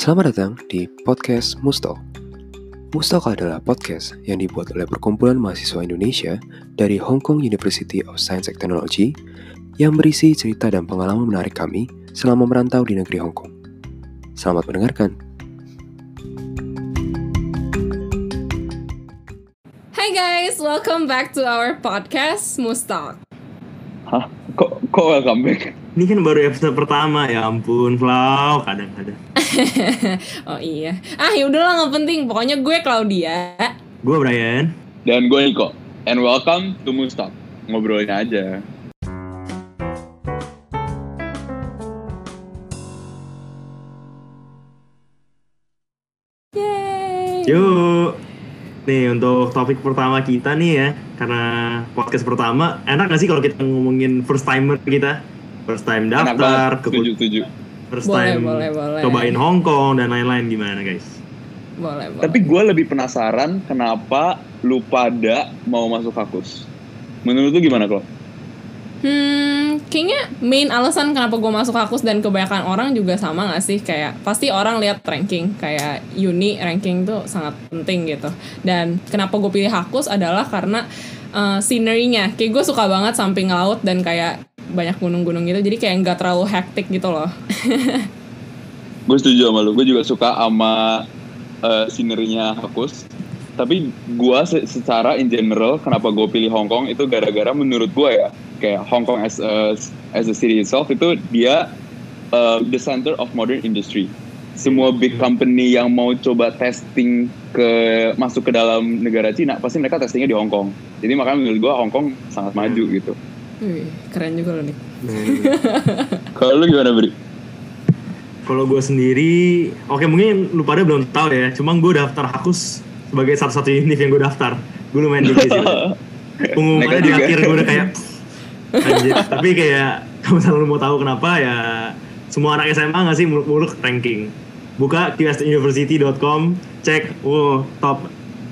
Selamat datang di podcast Mustok. Mustok adalah podcast yang dibuat oleh perkumpulan mahasiswa Indonesia dari Hong Kong University of Science and Technology yang berisi cerita dan pengalaman menarik kami selama merantau di negeri Hong Kong. Selamat mendengarkan. Hi guys, welcome back to our podcast Mustak. Hah? Kok kok welcome back? Ini kan baru episode pertama ya ampun, Flau kadang-kadang. oh iya. Ah ya udahlah nggak penting. Pokoknya gue Claudia. Gue Brian. Dan gue Niko. And welcome to Mustak. Ngobrolin aja. Yay. Yuk. Nih untuk topik pertama kita nih ya, karena podcast pertama, enak gak sih kalau kita ngomongin first timer kita? First time daftar, banget. Setuju, setuju. first Boleh, time boleh, boleh. cobain Hong Kong dan lain-lain gimana guys? Boleh, boleh. Tapi gue lebih penasaran kenapa lu pada mau masuk kakus. Menurut lu gimana, Klo? Hmm, kayaknya main alasan kenapa gue masuk kakus dan kebanyakan orang juga sama gak sih? Kayak pasti orang lihat ranking, kayak uni ranking tuh sangat penting gitu. Dan kenapa gue pilih kakus adalah karena uh, scenery-nya. Kayak gue suka banget samping laut dan kayak banyak gunung-gunung gitu. Jadi kayak nggak terlalu hektik gitu loh. Gue setuju sama lu. Gue juga suka sama uh, scenery-nya Hakus. Tapi gue se- secara in general, kenapa gue pilih Hong Kong itu gara-gara menurut gue ya, kayak Hong Kong as a, as a city itself itu dia uh, the center of modern industry. Semua big company yang mau coba testing ke masuk ke dalam negara Cina, pasti mereka testingnya di Hong Kong. Jadi makanya menurut gue Hong Kong sangat maju gitu. Wih, keren juga loh nih. Kalau lu gimana Bri? Kalau gue sendiri, oke mungkin lu pada belum tahu ya, cuma gue daftar Hakus sebagai satu-satu univ yang gue daftar. Gue lumayan dikit sih. Pengumumannya di akhir gue udah kayak anjir. Tapi kayak kalau misalnya lu mau tahu kenapa ya semua anak SMA nggak sih muluk-muluk ranking. Buka qsuniversity.com, cek, oh top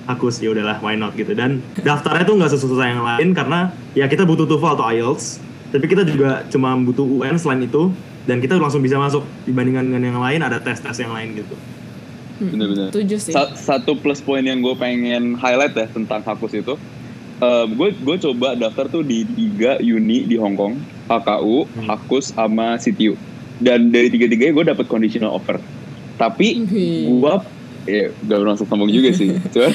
Hakus ya udahlah why not gitu dan daftarnya tuh nggak sesusah yang lain karena ya kita butuh TOEFL atau IELTS tapi kita juga cuma butuh UN selain itu dan kita langsung bisa masuk dibandingkan dengan yang lain ada tes-tes yang lain gitu Bener-bener. Setuju sih. Sa- satu plus poin yang gue pengen highlight ya tentang Hakus itu, gue gue coba daftar tuh di tiga uni di Hong Kong, HKU, Hakus, sama CTU. Dan dari tiga-tiganya gue dapet conditional offer. Tapi gue ya gak bermaksud sombong juga sih. Cuma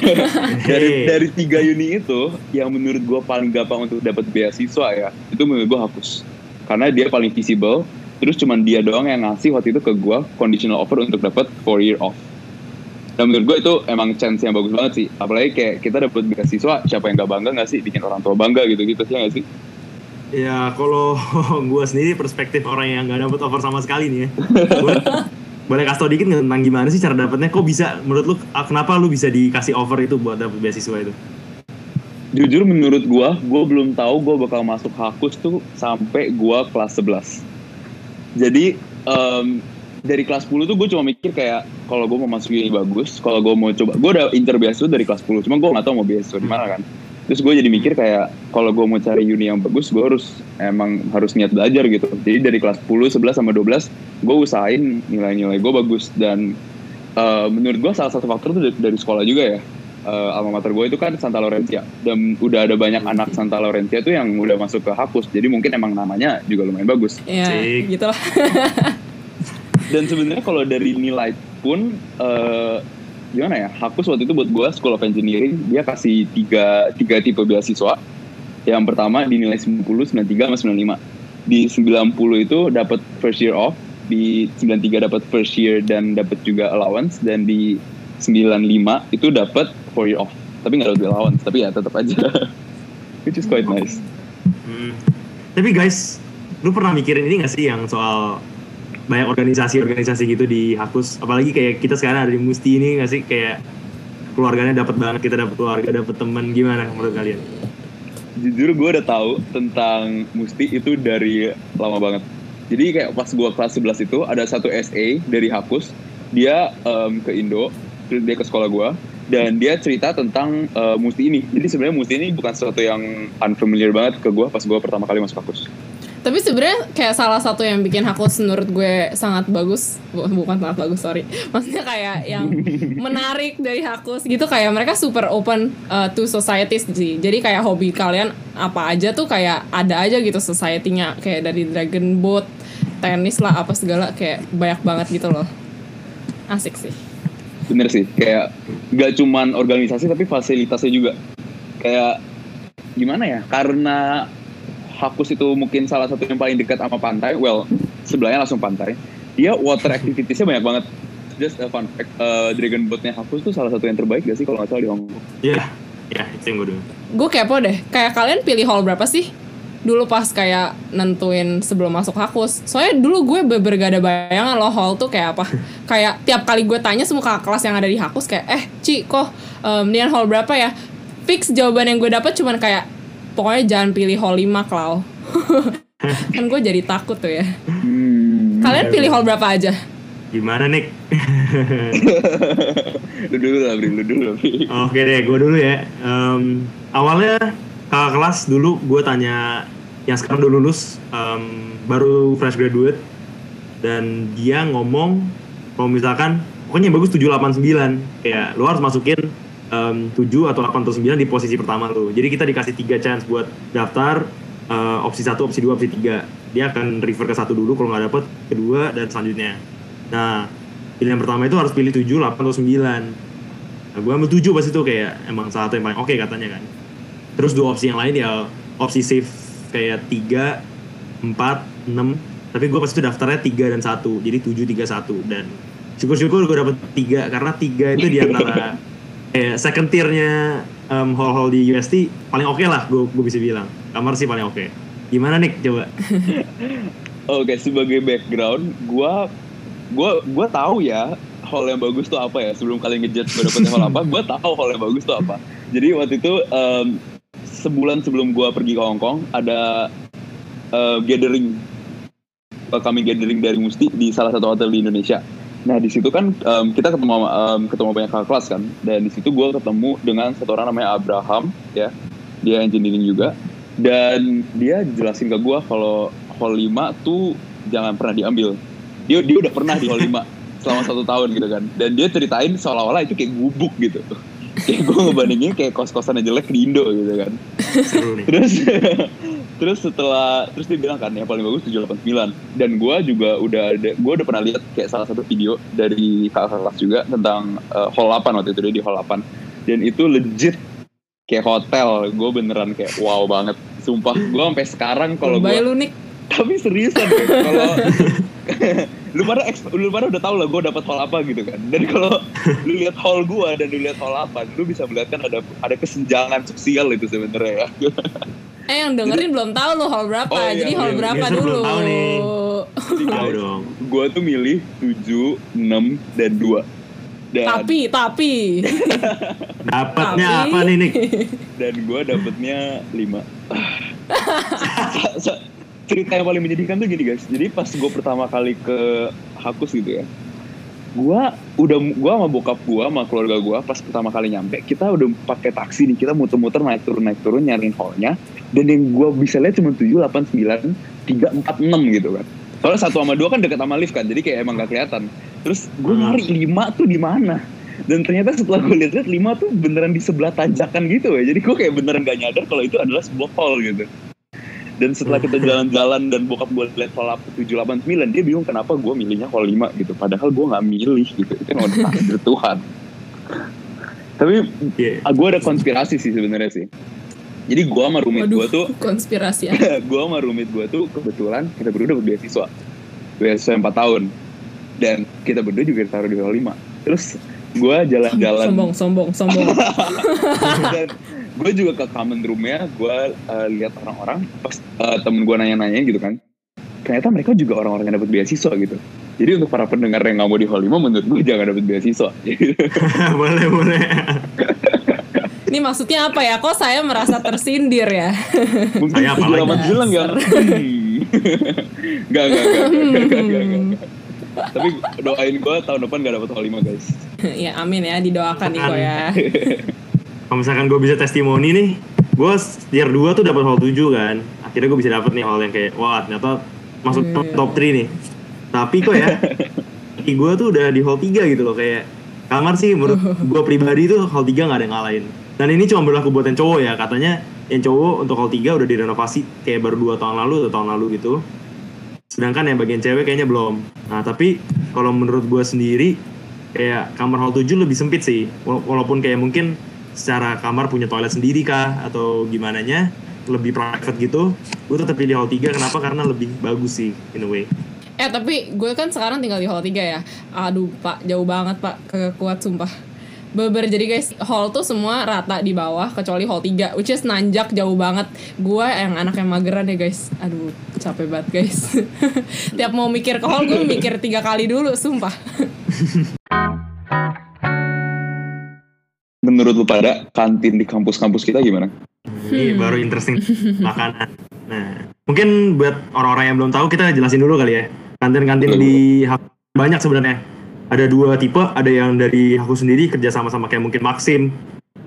dari dari tiga uni itu yang menurut gue paling gampang untuk dapat beasiswa ya, itu menurut gue Hakus. Karena dia paling visible. Terus cuman dia doang yang ngasih waktu itu ke gue conditional offer untuk dapat 4 year off. Dan menurut gue itu emang chance yang bagus banget sih. Apalagi kayak kita dapat beasiswa, siapa yang gak bangga gak sih bikin orang tua bangga gitu-gitu sih gak sih? ya kalau gue sendiri perspektif orang yang nggak dapet offer sama sekali nih ya boleh kasih tau dikit tentang gimana sih cara dapetnya kok bisa menurut lu ah, kenapa lu bisa dikasih offer itu buat dapet beasiswa itu Jujur menurut gue, gue belum tahu gue bakal masuk Hakus tuh sampai gue kelas 11. Jadi em, dari kelas 10 tuh gue cuma mikir kayak kalau gue mau masuk ini bagus, kalau gue mau coba, gue udah inter beasiswa dari kelas 10, cuma gue nggak tahu mau beasiswa di mana kan. Terus gue jadi mikir kayak kalau gue mau cari uni yang bagus, gue harus emang harus niat belajar gitu. Jadi dari kelas 10, 11 sama 12, gue usahain nilai-nilai gue bagus dan eh, menurut gue salah satu faktor tuh dari, dari sekolah juga ya. Eh, alma mater gue itu kan Santa Laurencia dan udah ada banyak anak Santa Laurencia tuh yang udah masuk ke Hakus. Jadi mungkin emang namanya juga lumayan bagus. Ya, Cik. gitu lah. Dan sebenarnya kalau dari nilai pun eh, gimana ya? Hakus waktu itu buat gue School of Engineering dia kasih tiga, tiga tipe beasiswa. Yang pertama di nilai 90, 93 sama 95. Di 90 itu dapat first year off, di 93 dapat first year dan dapat juga allowance dan di 95 itu dapat four year off. Tapi nggak dapat allowance, tapi ya tetap aja. Which is quite nice. Hmm. Tapi guys, lu pernah mikirin ini gak sih yang soal banyak organisasi-organisasi gitu di Hakus? Apalagi kayak kita sekarang ada di Musti ini gak sih kayak keluarganya dapat banget, kita dapat keluarga, dapat teman gimana menurut kalian? jujur gue udah tahu tentang Musti itu dari lama banget. Jadi kayak pas gue kelas 11 itu ada satu SA dari Hapus, dia em, ke Indo, dia ke sekolah gue, dan dia cerita tentang eh, Musti ini. Jadi sebenarnya Musti ini bukan sesuatu yang unfamiliar banget ke gue pas gue pertama kali masuk Hapus. Tapi sebenarnya kayak salah satu yang bikin Hakus menurut gue sangat bagus, bu- bukan sangat bagus sorry, maksudnya kayak yang menarik dari Hakus gitu kayak mereka super open uh, to society sih. Jadi kayak hobi kalian apa aja tuh kayak ada aja gitu society-nya kayak dari dragon boat, tenis lah apa segala kayak banyak banget gitu loh. Asik sih. bener sih kayak gak cuman organisasi tapi fasilitasnya juga kayak gimana ya karena Hakus itu mungkin salah satu yang paling dekat sama pantai well sebelahnya langsung pantai dia water activitiesnya banyak banget just a fun fact uh, dragon boatnya Hakus tuh salah satu yang terbaik gak sih kalau nggak salah di Hongkong Iya, ya itu yang gue dulu. Gue kepo deh, kayak kalian pilih hall berapa sih? Dulu pas kayak nentuin sebelum masuk Hakus. Soalnya dulu gue bener gak ada bayangan loh hall tuh kayak apa. kayak tiap kali gue tanya semua kakak kelas yang ada di Hakus kayak, eh Ci kok um, Nian hall berapa ya? Fix jawaban yang gue dapet cuman kayak, pokoknya jangan pilih hall 5 Klau. kan gue jadi takut tuh ya. hmm. Kalian pilih hall berapa aja? Gimana Nick? lu dulu lah Bri, lu dulu. Oke deh, gue dulu ya. Em, awalnya kakak kelas dulu gue tanya yang sekarang udah lulus, em, baru fresh graduate, dan dia ngomong kalau misalkan pokoknya yang bagus 789 kayak lu harus masukin em, 7 atau 8 atau 9 di posisi pertama lu. Jadi kita dikasih tiga chance buat daftar eh, opsi satu, opsi dua, opsi tiga. Dia akan refer ke satu dulu kalau nggak dapet kedua dan selanjutnya. Nah, pilihan pertama itu harus pilih 7, 8 atau 9. Nah, gue ambil 7 pas itu kayak emang salah satu yang paling oke katanya kan. Terus dua opsi yang lain ya opsi safe kayak 3, 4, 6. Tapi gue pas itu daftarnya 3 dan 1. Jadi 7, 3, 1. Dan syukur-syukur gue dapet 3. Karena 3 itu di antara kayak second tier-nya um, hall-hall di UST paling oke lah gue gue bisa bilang. Kamar sih paling oke. Gimana Nick coba? Oke, sebagai background, gua gua gua tahu ya hall yang bagus tuh apa ya. Sebelum kalian ngejudge gue dapetnya hall apa, gua tahu hall yang bagus tuh apa. Jadi waktu itu em, sebulan sebelum gua pergi ke Hong Kong ada eh, gathering kami gathering dari Musti di salah satu hotel di Indonesia. Nah di situ kan em, kita ketemu em, ketemu banyak kakak kelas kan, dan di situ gua ketemu dengan satu orang namanya Abraham, ya, dia engineering juga, dan dia jelasin ke gua kalau hall 5 tuh jangan pernah diambil. Dia dia udah pernah di hall 5 selama satu tahun gitu kan, dan dia ceritain seolah-olah itu kayak gubuk gitu. Kayak gue ngebandingin kayak kos-kosan yang jelek di Indo gitu kan. Terus terus setelah terus dia bilang kan yang paling bagus 789 dan gua juga udah ada gua udah pernah lihat kayak salah satu video dari kakak kelas juga tentang eh, hall 8 waktu itu dia di hall 8 dan itu legit kayak hotel. Gue beneran kayak wow banget. Sumpah gue sampai sekarang kalau gue tapi seriusan kalau lu pada eks- lu pada udah tau lah gue dapat hall apa gitu kan dan kalau lu lihat hall gue dan lu lihat hall 8 lu bisa melihat kan ada ada kesenjangan sosial itu sebenarnya ya Eh yang dengerin belum tahu lu hall berapa. Oh, iya, Jadi hall iya. berapa Biasa dulu? belum tahu nih. Jadi, Tahu dong. gue tuh milih 7, 6, dan 2 dan Tapi tapi Dapatnya Tapi- apa nih Nick? dan gue dapetnya 5 cerita yang paling menyedihkan tuh gini guys. Jadi pas gue pertama kali ke Hakus gitu ya gue udah gue sama bokap gue sama keluarga gue pas pertama kali nyampe kita udah pakai taksi nih. Kita muter-muter naik turun naik turun nyariin hallnya. Dan yang gue bisa lihat cuma 7, 8, 9, 3, 4, 6 gitu kan. Soalnya satu sama dua kan deket sama lift kan. Jadi kayak emang gak kelihatan. Terus gue nyari lima tuh di mana? Dan ternyata setelah gue lihat-lihat lima tuh beneran di sebelah tanjakan gitu ya. Jadi gue kayak beneran gak nyadar kalau itu adalah sebuah hall gitu dan setelah kita jalan-jalan dan bokap gue lihat hall 789 dia bingung kenapa gue milihnya hall 5 gitu. Padahal gue nggak milih gitu. Itu kan udah takdir Tuhan. Tapi Iya. ah, gue ada konspirasi sih sebenarnya sih. Jadi gue sama roommate gue tuh konspirasi ya. gue sama roommate gue tuh kebetulan kita berdua dapat beasiswa. Beasiswa 4 tahun. Dan kita berdua juga ditaruh di hall 5 terus gue jalan-jalan Sombong sombong sombong. dan gue juga ke common roomnya gue uh, lihat orang-orang pas uh, temen gue nanya-nanya gitu kan ternyata mereka juga orang-orang yang dapat beasiswa gitu jadi untuk para pendengar yang nggak mau di hall 5 menurut gue jangan dapat beasiswa boleh boleh. Ini maksudnya apa ya? Kok saya merasa tersindir ya? mungkin Saya apa lagi? bilang ya Gak, gak, gak, gak, gak, gak, gak. Tapi doain gue tahun depan gak dapet hall 5 guys ya amin ya didoakan nih kok ya. Kalau misalkan gue bisa testimoni nih, gue tier 2 tuh dapat hall 7 kan. kira gue bisa dapet nih hall yang kayak wah ternyata masuk Hmm. top 3 nih. Tapi kok ya gue tuh udah di hall 3 gitu loh kayak kamar sih menurut gue pribadi tuh hall 3 nggak ada yang ngalahin. Dan ini cuma berlaku buat yang cowok ya katanya yang cowok untuk hall 3 udah direnovasi kayak baru dua tahun lalu atau tahun lalu gitu. Sedangkan yang bagian cewek kayaknya belum. Nah tapi kalau menurut gue sendiri kayak kamar hall 7 lebih sempit sih. Wala- walaupun kayak mungkin secara kamar punya toilet sendiri kah atau gimana nya lebih private gitu gue tetap pilih hall 3 kenapa karena lebih bagus sih in a way Eh tapi gue kan sekarang tinggal di hall 3 ya. Aduh pak, jauh banget pak, kagak kuat sumpah. Beber jadi guys, hall tuh semua rata di bawah kecuali hall 3 which is nanjak jauh banget. Gue yang anak yang mageran ya guys. Aduh, capek banget guys. Tiap mau mikir ke hall gue mikir tiga kali dulu, sumpah. Menurut lu pada kantin di kampus-kampus kita gimana? ini baru interesting makanan. Nah mungkin buat orang-orang yang belum tahu kita jelasin dulu kali ya. Kantin-kantin di Haku banyak sebenarnya. Ada dua tipe ada yang dari aku sendiri kerja sama sama kayak mungkin Maxim.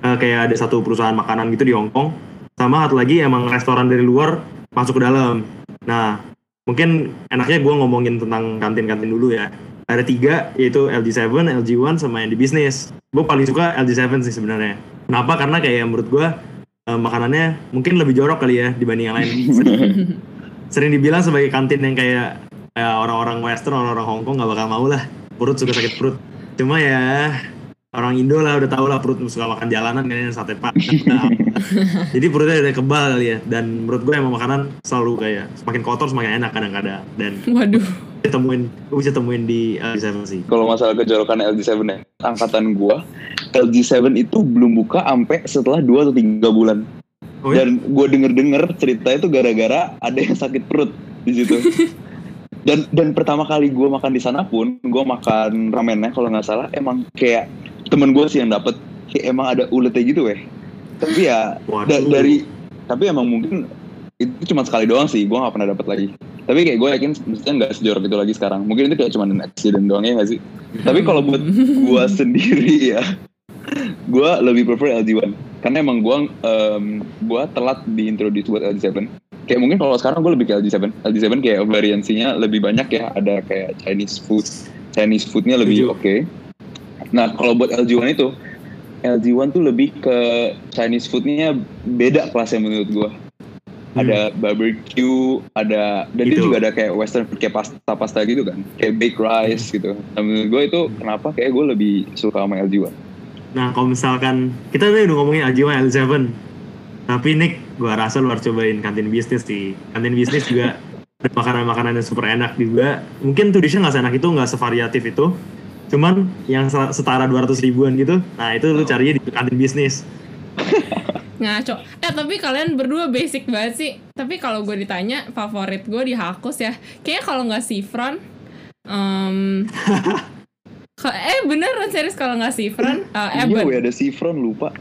Eh, kayak ada satu perusahaan makanan gitu di Hong Kong. Sama satu lagi emang restoran dari luar masuk ke dalam. Nah mungkin enaknya gue ngomongin tentang kantin-kantin dulu ya ada tiga yaitu LG7, LG1 sama yang di bisnis. Gue paling suka LG7 sih sebenarnya. Kenapa? Karena kayak menurut gue eh, makanannya mungkin lebih jorok kali ya dibanding yang lain. Sering dibilang sebagai kantin yang kayak kayak orang-orang western orang-orang Hong Kong nggak bakal mau lah. Perut suka sakit perut. Cuma ya orang Indo lah udah tau lah perut suka makan jalanan kan yang sate pak jadi perutnya udah kebal kali ya dan menurut gue emang makanan selalu kayak semakin kotor semakin enak kadang-kadang dan Waduh. bisa temuin gue bisa temuin di LG7 sih Kalau masalah kejorokan LG7 ya, angkatan gua, LG7 itu belum buka sampai setelah 2 atau 3 bulan. oh ya Dan gue denger-denger cerita itu gara-gara ada yang sakit perut di situ. dan dan pertama kali gue makan di sana pun, gue makan ramennya kalau nggak salah, emang kayak temen gue sih yang dapet, kayak emang ada uletnya gitu weh. Tapi ya da- dari, tapi emang mungkin itu cuma sekali doang sih, gue nggak pernah dapet lagi. Tapi kayak gue yakin mestinya nggak sejorok itu lagi sekarang. Mungkin itu kayak cuma accident doang ya nggak sih? Tapi kalau buat gue sendiri ya, gue lebih prefer LG1 karena emang gue um, gue telat diintroduce buat LG7 kayak mungkin kalau sekarang gue lebih ke LG7 LG7 kayak variansinya lebih banyak ya ada kayak Chinese food Chinese foodnya lebih oke nah kalau buat LG1 itu LG1 tuh lebih ke Chinese foodnya beda kelasnya menurut gue ada barbecue ada dan dia Gitu. juga ada kayak western food kayak pasta pasta gitu kan. Kayak baked rice gitu. Nah, menurut gue itu kenapa kayak gue lebih suka sama LG1 Nah kalau misalkan kita tadi udah ngomongin LG1, L7 Tapi Nick, gua rasa lu harus cobain kantin bisnis sih. Kantin bisnis juga ada makanan-makanan yang super enak juga. Mungkin tudishnya nggak seenak itu, nggak sevariatif itu Cuman yang se- setara 200 ribuan gitu Nah itu lu carinya di kantin bisnis Ngaco. Eh tapi kalian berdua basic banget sih. Tapi kalau gue ditanya favorit gue di Hakus ya, kayaknya kalau nggak Sifron, em, ka- eh beneran serius kalau nggak Sifron, eh iya ada Sifron lupa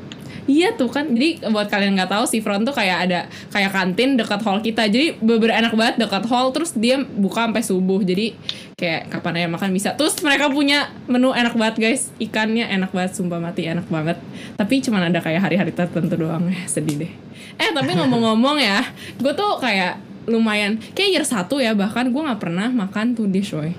Iya tuh kan. Jadi buat kalian nggak tahu Sifron tuh kayak ada kayak kantin dekat hall kita. Jadi beber enak banget dekat hall. Terus dia buka sampai subuh. Jadi kayak kapan aja makan bisa. Terus mereka punya menu enak banget guys. Ikannya enak banget. Sumpah mati enak banget. Tapi cuman ada kayak hari-hari tertentu doang. Eh, sedih deh. Eh tapi ngomong-ngomong ya, gue tuh kayak lumayan kayak year satu ya bahkan gue nggak pernah makan dish woy.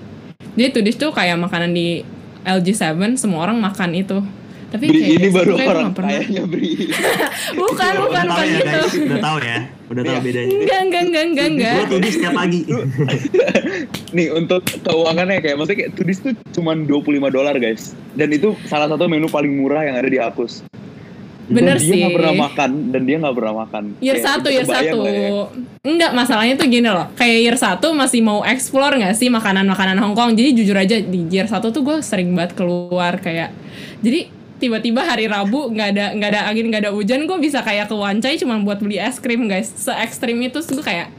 Jadi dish tuh kayak makanan di LG7 semua orang makan itu. Tapi Bri kayak ini baru gue orang kayaknya Bri bukan bukan Udah tahu bukan ya gitu. guys, udah tahu ya Udah tahu Iya. bedanya. Enggak enggak enggak enggak enggak Gua tudis setiap pagi. Nih untuk keuangannya kayak maksudnya kayak tudis tuh cuma 25 dolar guys. Dan itu salah satu menu paling murah yang ada di Akus. Bener dan dia sih nggak pernah makan dan dia nggak pernah makan. Year Kayak, satu year satu. lah ya. enggak masalahnya tuh gini loh. Kayak year satu masih mau explore nggak sih makanan-makanan Hong Kong? Jadi jujur aja di year satu tuh gue sering banget keluar kayak jadi tiba-tiba hari Rabu nggak ada nggak ada angin nggak ada hujan gue bisa kayak ke Wancai cuma buat beli es krim guys. Se ekstrim itu gue kayak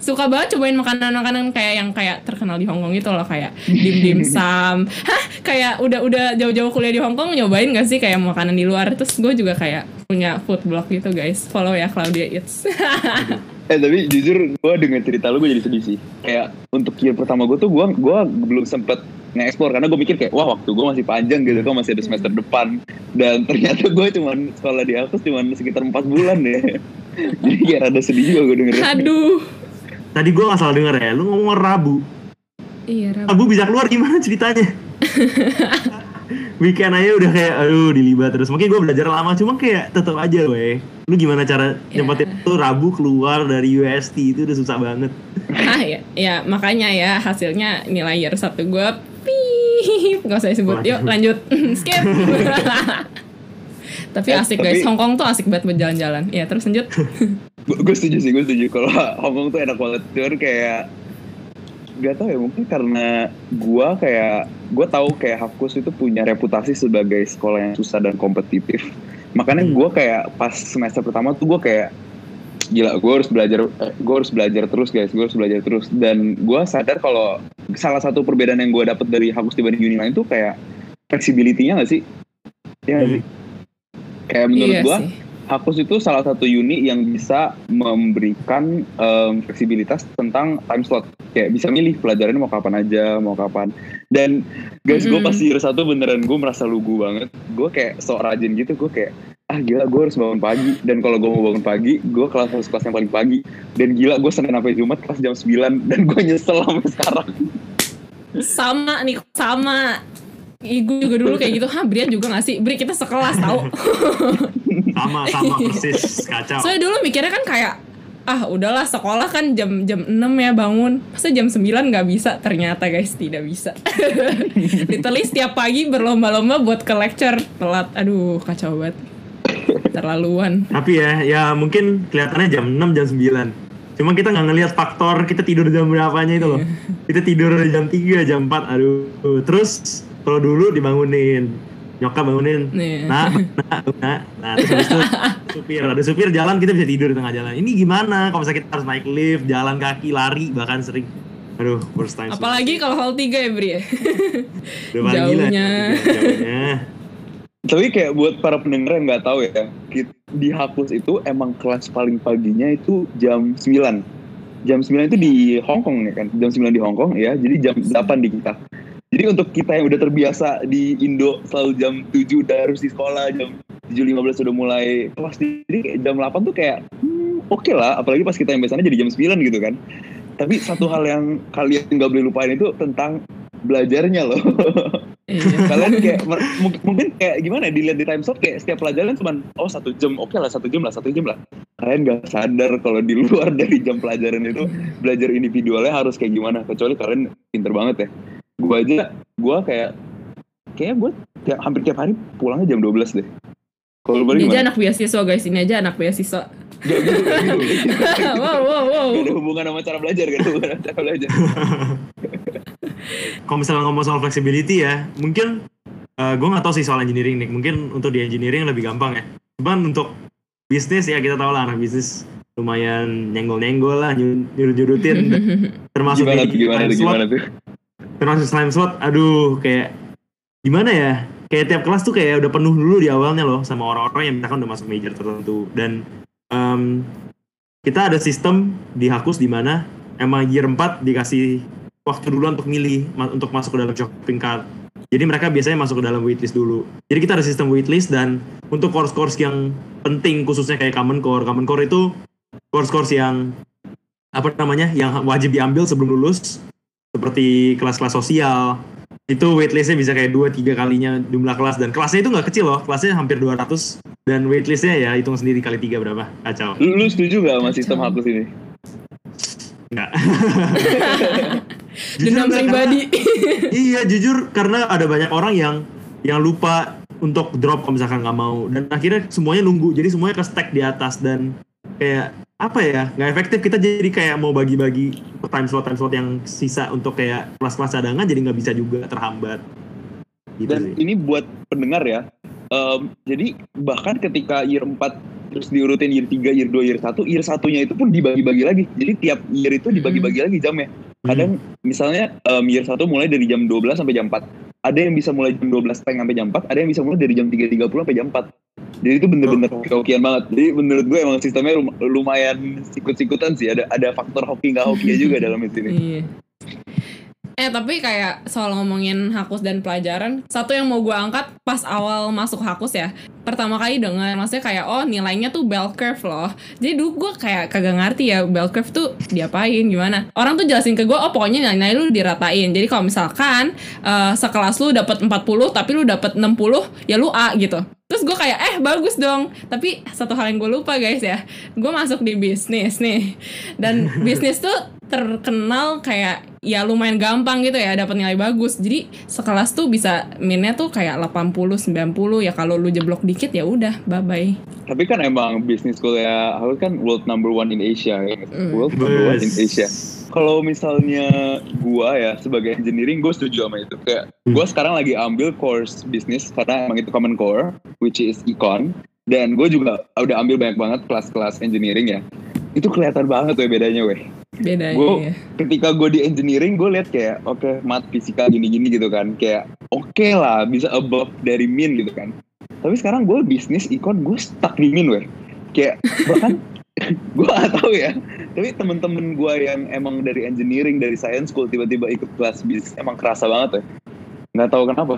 suka banget cobain makanan-makanan kayak yang kayak terkenal di Hong Kong itu loh kayak dim dim sum hah? Kayak udah udah jauh-jauh kuliah di Hong Kong nyobain gak sih kayak makanan di luar? Terus gue juga kayak punya food blog gitu guys. Follow ya Claudia Eats. Eh tapi jujur gue dengan cerita lu gue jadi sedih sih. Kayak untuk year pertama gue tuh gue gua belum sempet nge-explore karena gue mikir kayak wah waktu gue masih panjang gitu kan masih ada semester depan dan ternyata gue cuman sekolah di Akus cuman sekitar empat bulan ya Jadi kayak rada sedih juga gue dengerin. Aduh. Tadi gue gak salah denger ya, lu ngomong Rabu. Iya, Rabu. Rabu bisa keluar gimana ceritanya? Weekend aja udah kayak aduh dilibat terus. Mungkin gue belajar lama cuma kayak tetap aja weh. Lu gimana cara Ya. nyempetin tuh Rabu keluar dari UST itu udah susah banget. Ah ya, ya makanya ya hasilnya nilai year satu gue pip nggak usah disebut. Yuk lanjut skip. Tapi Eh, asik guys, tapi- Hong Kong tuh asik banget berjalan-jalan. Ya terus lanjut. gue setuju sih gue setuju kalau Hongkong tuh enak banget cuman kayak gak tau ya mungkin karena gue kayak gue tahu kayak Hapkus itu punya reputasi sebagai sekolah yang susah dan kompetitif makanya Hmm. gue kayak pas semester pertama tuh gue kayak gila gue harus belajar eh, gue harus belajar terus guys gue harus belajar terus dan gue sadar kalau salah satu perbedaan yang gue dapat dari Hapkus dibanding uni lain tuh kayak flexibility-nya gak sih ya Hmm. sih kayak menurut iya gue. Hakus itu salah satu uni yang bisa memberikan em, fleksibilitas tentang time slot. Kayak bisa milih pelajarannya mau kapan aja, mau kapan. Dan guys, gue Mhm. pas year satu beneran gue merasa lugu banget. Gue kayak sok rajin gitu, gue kayak ah gila gue harus bangun pagi. Dan kalau gue mau bangun pagi gue kelas harus kelas yang paling pagi. Dan gila gue senin sampai jumat kelas jam 9 dan gue nyesel sampai sekarang. Sama nih, sama. Ih, gue juga dulu kayak gitu, ha Brian juga gak sih? Bri kita sekelas tau. Sama sama persis. Kacau. Soalnya dulu mikirnya kan kayak ah udahlah sekolah kan jam jam 6 ya bangun. Masa jam 9 nggak bisa? Ternyata guys tidak bisa. Literally setiap pagi berlomba-lomba buat ke lecture. Telat. Aduh kacau banget terlaluan Tapi ya, ya mungkin kelihatannya jam 6 jam 9. Cuma kita nggak ngelihat faktor kita tidur jam berapanya itu loh. Kita tidur jam 3, jam 4, aduh. Terus kalau dulu dibangunin, nyokap bangunin. Nah, nah, nah, nah, terus habis itu supir, ada supir jalan kita bisa tidur di tengah jalan. Ini gimana? Kalau misalnya kita harus naik lift, jalan kaki, lari, bahkan sering. Aduh, first time. apalagi kalau hall 3 ya Bri ya paling gila, jauhnya. Tapi kayak buat para pendengar yang nggak tahu ya, di Hakus itu emang kelas paling paginya itu jam 9. Jam 9 itu di Hong Kong ya kan, jam 9 di Hong Kong ya, jadi jam 8 di kita. Jadi untuk kita yang udah terbiasa di Indo selalu jam 7 udah harus di sekolah, jam 7.15 udah mulai kelas, jadi jam 8 tuh kayak hmm, oke lah, apalagi pas kita yang biasanya jadi jam 9 gitu kan. Tapi satu hal yang kalian nggak boleh lupain itu tentang belajarnya loh. iya. kalian kayak mungkin kayak gimana ya, dilihat di time slot kayak setiap pelajaran cuma oh satu jam oke lah satu jam lah satu jam lah kalian gak sadar kalau di luar dari jam pelajaran itu belajar individualnya harus kayak gimana kecuali kalian pinter banget ya gue aja gue kayak kayak gue tiap, hampir tiap hari pulangnya jam 12 deh kalau balik Ini aja anak beasiswa guys ini aja anak beasiswa Gak gitu, gak gitu, gak gitu. wow wow wow Gak ada hubungan sama cara belajar, gak ada hubungan sama cara belajar. Kalau misalnya ngomong soal flexibility ya, mungkin gue nggak tahu sih soal engineering nih. Mungkin untuk di engineering lebih gampang ya. Cuman untuk bisnis ya kita tahu lah anak bisnis lumayan nyenggol-nyenggol lah, nyurut-nyurutin. termasuk Gimana di gimana time tuh, slot. gimana tuh? Termasuk time slot, aduh kayak gimana ya? Kayak tiap kelas tuh kayak udah penuh dulu di awalnya loh sama orang-orang yang misalkan udah masuk major tertentu dan em, kita ada sistem di Hakus di mana emang year 4 dikasih waktu dulu untuk milih ma- untuk masuk ke dalam shopping cart. Jadi mereka biasanya masuk ke dalam waitlist dulu. Jadi kita ada sistem waitlist dan untuk course-course yang penting khususnya kayak Common Core. Common Core itu course-course yang apa namanya yang wajib diambil sebelum lulus. Seperti kelas-kelas sosial. Itu waitlistnya bisa kayak dua tiga kalinya jumlah kelas. Dan kelasnya itu nggak kecil loh. Kelasnya hampir 200 dan waitlistnya ya hitung sendiri kali tiga berapa. Kacau. Lu, lu setuju gak sama sistem hapus ini? nggak dendam nggak, pribadi karena- iya jujur karena ada banyak orang yang yang lupa untuk drop kalau misalkan nggak mau dan akhirnya semuanya nunggu jadi semuanya ke stack di atas dan kayak apa ya nggak efektif kita jadi kayak mau bagi-bagi time slot time slot yang sisa untuk kayak kelas-kelas cadangan jadi nggak bisa juga terhambat gitu Dan sih. ini buat pendengar ya. em, jadi bahkan ketika year 4 terus diurutin year 3, year 2, year 1, year satunya itu pun dibagi-bagi lagi. Jadi tiap year itu dibagi-bagi lagi jamnya. Kadang misalnya em, year 1 mulai dari jam 12 sampai jam 4. Ada yang bisa mulai jam 12 setengah sampai jam 4, ada yang bisa mulai dari jam 3.30 sampai jam 4. Jadi itu bener-bener Oh. hoki-hokian banget. Jadi menurut gue emang sistemnya lum- lumayan sikut-sikutan sih. Ada ada faktor hoki nggak hoki juga dalam itu ini. Eh tapi kayak soal ngomongin Hakus dan pelajaran, satu yang mau gue angkat pas awal masuk Hakus ya, pertama kali dengar maksudnya kayak oh nilainya tuh bell curve loh. Jadi dulu gue kayak kagak ngerti ya bell curve tuh diapain gimana. Orang tuh jelasin ke gue oh pokoknya nilai lu diratain. Jadi kalau misalkan uh, sekelas lu dapat 40 tapi lu dapat 60 ya lu A gitu. Terus gue kayak eh bagus dong. Tapi satu hal yang gue lupa guys ya, gue masuk di bisnis nih. Dan bisnis tuh terkenal kayak ya lumayan gampang gitu ya dapat nilai bagus. Jadi sekelas tuh bisa minnya tuh kayak 80 90 ya kalau lu jeblok dikit ya udah bye bye. Tapi kan emang bisnis kuliah harus kan world number one in Asia ya. Mm. World number one in Asia. Kalau misalnya gua ya sebagai engineering gue setuju sama itu. Kayak gua sekarang lagi ambil course bisnis karena emang itu common core which is econ dan gue juga udah ambil banyak banget kelas-kelas engineering ya. Itu kelihatan banget tuh bedanya weh bedanya gua, ya. ketika gue di engineering gue lihat kayak oke okay, mat fisika gini-gini gitu kan kayak oke okay lah bisa above dari min gitu kan tapi sekarang gue bisnis ikon gue stuck di min weh kayak bahkan gue gak tahu ya. Tapi temen-temen gue yang emang dari engineering dari science school tiba-tiba ikut kelas bisnis emang kerasa banget ya. Nggak tahu kenapa.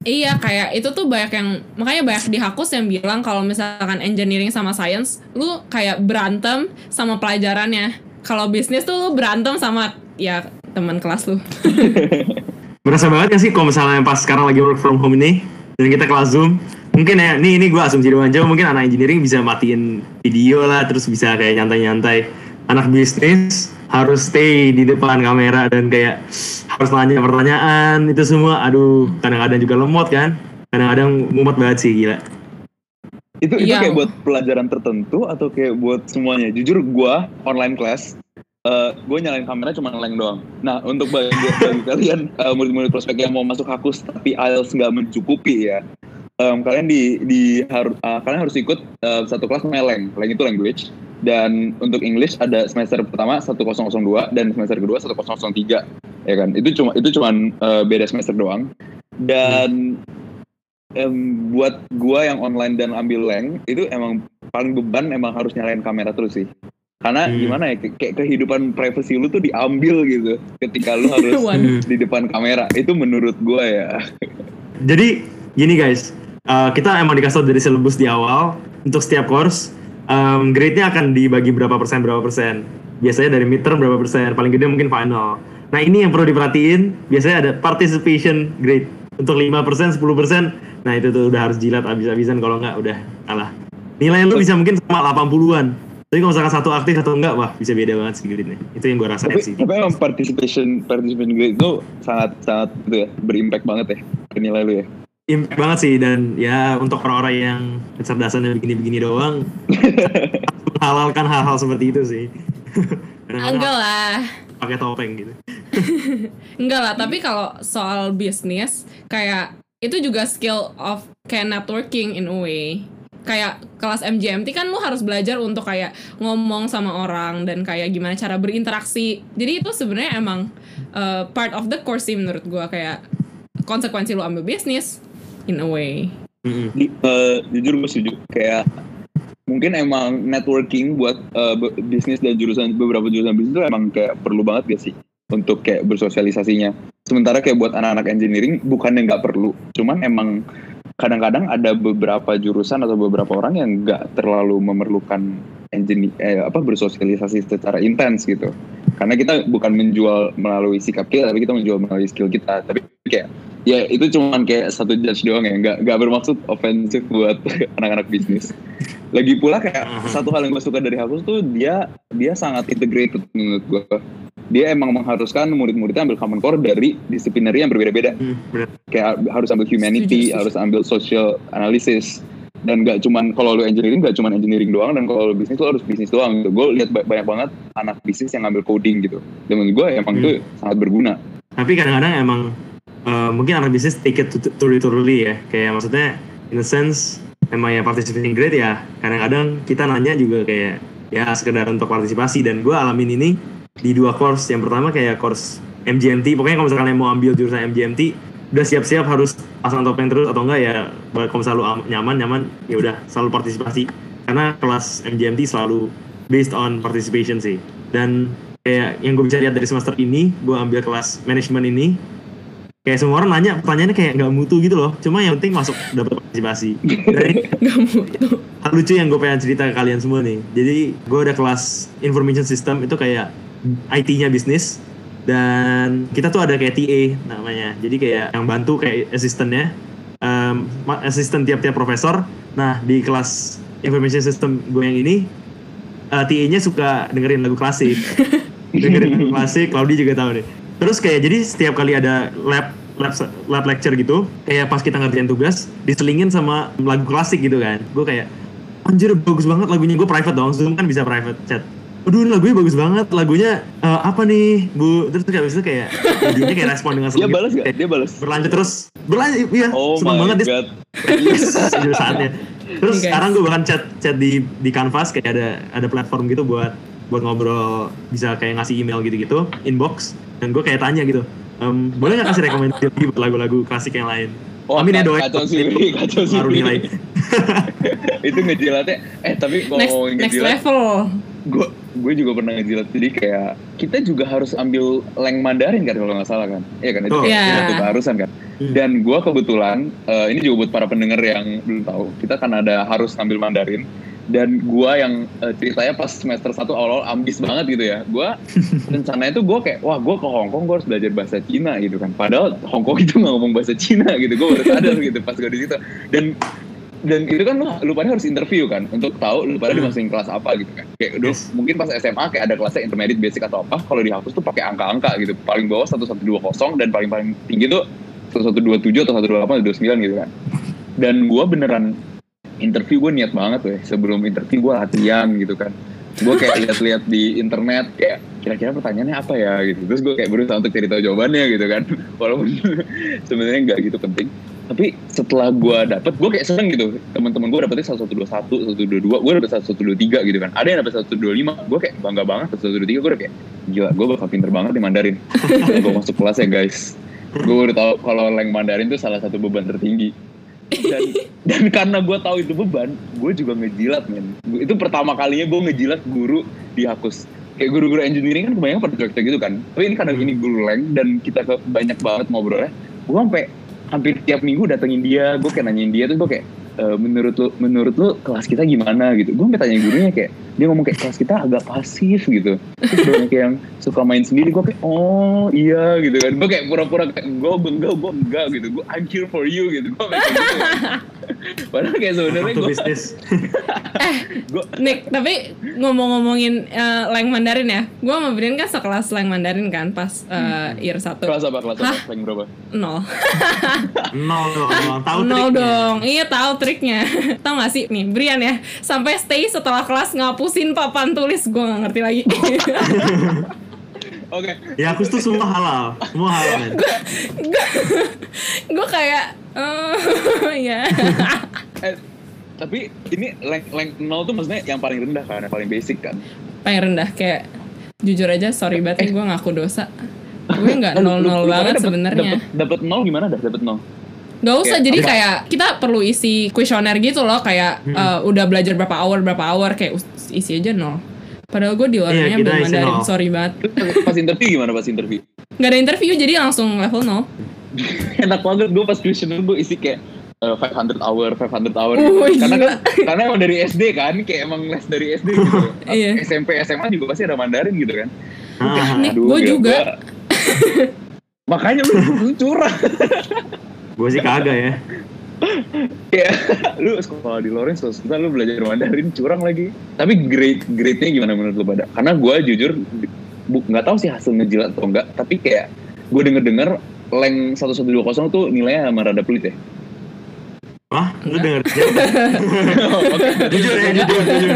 Iya kayak itu tuh banyak yang makanya banyak di Hakus yang bilang kalau misalkan engineering sama science lu kayak berantem sama pelajarannya. Kalau bisnis tuh lu berantem sama ya teman kelas lu. Berasa banget ya sih kalau misalnya pas sekarang lagi work from home ini dan kita kelas Zoom, mungkin ya ini ini gue asumsi doang. Aja mungkin anak engineering bisa matiin video lah terus bisa kayak nyantai-nyantai. Anak bisnis harus stay di depan kamera dan kayak harus nanya pertanyaan itu semua aduh kadang-kadang juga lemot kan? Kadang-kadang mumet banget sih gila. Itu itu iya. kayak buat pelajaran tertentu atau kayak buat semuanya? Jujur gue online class uh, eh, gue nyalain kamera cuma ngeleng doang. Nah untuk bagi, bagi kalian uh, murid-murid prospek yang mau masuk hakus tapi IELTS nggak mencukupi ya um, kalian di di harus uh, kalian harus ikut uh, satu kelas meleng leng itu language. Dan untuk English ada semester pertama 1002 dan semester kedua 1003 ya kan? Itu cuma itu cuma uh, beda semester doang. Dan um, buat gua yang online dan ambil leng itu emang paling beban emang harus nyalain kamera terus sih. Karena hmm. gimana ya kayak kehidupan privasi lu tuh diambil gitu ketika lu harus di depan kamera. Itu menurut gua ya. Jadi gini guys uh, kita emang dikasih dari syllabus di awal untuk setiap course um, grade-nya akan dibagi berapa persen berapa persen biasanya dari midterm berapa persen paling gede mungkin final nah ini yang perlu diperhatiin biasanya ada participation grade untuk 5% 10% Nah itu tuh udah harus jilat abis-abisan kalau nggak udah kalah. Nilai lu bisa mungkin sama 80-an. Tapi kalau misalkan satu aktif atau enggak, wah bisa beda banget sih grade-nya. Itu yang gue rasain tapi, sih. Tapi emang participation participation grade itu sangat sangat itu ya berimpact banget ya ke nilai lu ya. Impact banget sih dan ya untuk orang-orang yang kecerdasannya begini-begini doang menghalalkan hal-hal seperti itu sih. Enggak lah. Pakai topeng gitu. Enggak lah, tapi kalau soal bisnis kayak itu juga skill of kayak networking in a way kayak kelas MGMT kan lu harus belajar untuk kayak ngomong sama orang dan kayak gimana cara berinteraksi jadi itu sebenarnya emang uh, part of the course sih menurut gua kayak konsekuensi lu ambil bisnis in a way mm-hmm. uh, jujur gue setuju kayak mungkin emang networking buat uh, bisnis dan jurusan beberapa jurusan bisnis itu emang kayak perlu banget gak sih untuk kayak bersosialisasinya. Sementara kayak buat anak-anak engineering bukan yang nggak perlu, cuman emang kadang-kadang ada beberapa jurusan atau beberapa orang yang nggak terlalu memerlukan engineer eh, apa bersosialisasi secara intens gitu. Karena kita bukan menjual melalui sikap kita, tapi kita menjual melalui skill kita. Tapi kayak ya itu cuman kayak satu judge doang ya, nggak nggak bermaksud ofensif buat anak-anak bisnis. Lagi pula kayak satu hal yang gue suka dari Hapus tuh dia dia sangat integrated menurut gue dia emang mengharuskan murid-muridnya ambil common core dari disiplinary yang berbeda-beda. Hmm, Kayak harus ambil humanity, harus ambil social analysis. Dan gak cuman kalau lu engineering gak cuman engineering doang dan kalau lu bisnis lu harus bisnis doang gitu. Gue lihat banyak banget anak bisnis yang ngambil coding gitu. Dan menurut gue emang hmm. itu sangat berguna. Tapi kadang-kadang emang uh, mungkin anak bisnis take it to literally ya. Kayak maksudnya in a sense emang ya participating grade ya. Kadang-kadang kita nanya juga kayak ya sekedar untuk partisipasi. Dan gue alamin ini di dua course. Yang pertama kayak course MGMT pokoknya kalau misalkan mau ambil jurusan MGMT udah siap-siap harus pasang topeng terus atau enggak ya kalau misalnya nyaman nyaman ya udah selalu partisipasi. Karena kelas MGMT selalu based on participation sih. Dan kayak yang gue bisa lihat dari semester ini gue ambil kelas manajemen ini kayak semua orang nanya pertanyaannya kayak nggak mutu gitu loh. Cuma yang penting masuk dapat partisipasi dari hal lucu yang gue pengen cerita ke kalian semua nih. Jadi gue ada kelas information system itu kayak IT-nya bisnis. Dan kita tuh ada kayak TA namanya. Jadi kayak yang bantu kayak asistennya. Um, asisten tiap-tiap profesor. Nah di kelas information system gue yang ini uh, TA-nya suka dengerin lagu klasik. Dengerin lagu klasik Claudia juga tahu deh terus kayak jadi setiap kali ada lab lab lab lecture gitu kayak pas kita ngerjain tugas diselingin sama lagu klasik gitu kan gue kayak anjir bagus banget lagunya gue private dong zoom kan bisa private chat Aduh ini lagunya bagus banget lagunya eh, apa nih bu terus kayak itu kayak jadinya kayak respon dengan Dia balas gitu. gak? Dia balas. berlanjut terus berlanjut iya Oh seneng my banget dia god. yes itu saatnya terus Guys. sekarang gue bahkan chat chat di di canvas kayak ada ada platform gitu buat buat ngobrol bisa kayak ngasih email gitu-gitu inbox dan gue kayak tanya gitu "Em, boleh nggak kasih rekomendasi buat lagu-lagu klasik yang lain Wah, Amin ya doain kacau sih, kacau sih. Ngaruh nilai. itu ngejilatnya eh tapi kalau Next, ngomongin next ngejilat level. gue gue juga pernah ngejilat jadi kayak kita juga harus ambil leng Mandarin kan kalau nggak salah kan iya kan itu Oh. kayak Iya. satu keharusan kan Hmm. dan gue kebetulan eh, ini juga buat para pendengar yang belum tahu kita kan ada harus ngambil Mandarin dan gue yang eh, ceritanya pas semester 1 awal-awal ambis banget gitu ya. Gue rencananya tuh gue kayak wah gue ke Hong Kong gue harus belajar bahasa Cina gitu kan. Padahal Hong Kong itu nggak ngomong bahasa Cina gitu. Gue baru sadar gitu pas gue di situ. Dan dan itu kan lu, lu pada harus interview kan untuk tahu lu pada Hmm. dimasukin kelas apa gitu kan. Kayak udah Yes. mungkin pas SMA kayak ada kelasnya intermediate basic atau apa kalau dihapus tuh pakai angka-angka gitu. Paling bawah 1120 dan paling paling tinggi tuh 1127 atau 128 atau 29 gitu kan. Dan gua beneran interview gue niat banget tuh sebelum interview gue latihan gitu kan. Gue kayak lihat-lihat di internet kayak kira-kira pertanyaannya apa ya? Gitu. Terus gue kayak berusaha untuk cari tahu jawabannya gitu kan. Walaupun sebenarnya nggak gitu penting. Tapi setelah gue dapet gue kayak seneng gitu. Teman-teman gue dapetnya satu dua satu satu dua dua gue dapet satu dua tiga gitu kan. Ada yang dapet satu dua lima gue kayak bangga banget satu dua tiga gue udah kayak gila gue bakal pinter banget di Mandarin. Gue masuk kelas ya guys. Gue udah tahu kalau leng Mandarin itu salah satu beban tertinggi dan, dan karena gue tahu itu beban gue juga ngejilat men. Itu pertama kalinya gue ngejilat guru di Hakus kayak guru-guru engineering kan kebanyakan pada cuek gitu kan. Tapi ini karena ini guru leng dan kita ke banyak banget ngobrolnya gue sampai hampir tiap minggu datengin dia gue kayak nanyain dia terus gue kayak "E, menurut lu menurut lu kelas kita gimana gitu? Gue sampai tanya gurunya kayak dia ngomong kayak kelas kita agak pasif gitu. Terus banyak yang suka main sendiri gue kayak oh iya gitu kan. Gue kayak pura-pura kayak gue enggak gue enggak gitu. Gue I'm here for you gitu. Gue kayak gitu. Padahal kayak sebenarnya gue bisnis. Gue Nick, tapi ngomong-ngomongin eh, leng Mandarin ya, gue sama Brian kan sekelas leng Mandarin kan pas eh, year 1 kelas apa? Kelas apa? Rank berapa? Nol. Nol dong nol. Tahu nol dong. Iya tahu triknya. Tahu gak sih? Nih Brian ya. Sampai stay setelah kelas ngapusin papan tulis. Gue nggak ngerti lagi. Oke. Ya aku tuh semua halal. Semua halal men. Gue kayak eh ya eh, tapi ini rank rank nol tuh maksudnya yang paling rendah kan? Yang paling basic kan? Paling rendah. Kayak jujur aja sorry banget nih gue ngaku dosa. Gue nggak Eh, nol nol banget dapet- sebenarnya. dapet- dapet nol gimana dah dapet nol Gak usah, Kayak jadi apa? kayak kita perlu isi kuesioner gitu loh, kayak eh, udah belajar berapa hour, berapa hour, kayak isi aja nol. Padahal gue di Iya, luarnya kita belum isi ada, nol. sorry banget. Pas interview gimana pas interview Gak ada interview, jadi langsung level nol. enak banget gue pas questionnaire gue isi kayak eh, 500 hour 500 hour Wih, karena gila. karena emang dari SD kan kayak emang les dari SD gitu Iya. SMP SMA juga pasti ada Mandarin gitu kan Ah, Nih, gue gila, juga. gua- makanya lu, lu curang gue sih kagak ya Kayak lu sekolah di Lawrence terus kita lu belajar Mandarin curang lagi. Tapi grade grade-nya gimana menurut lu pada? Karena gue jujur nggak tahu sih hasil ngejilat atau enggak, tapi kayak gue denger-denger leng 1120 tuh nilainya sama rada pelit ya. wah lu denger Oke, jujur ya jujur jujur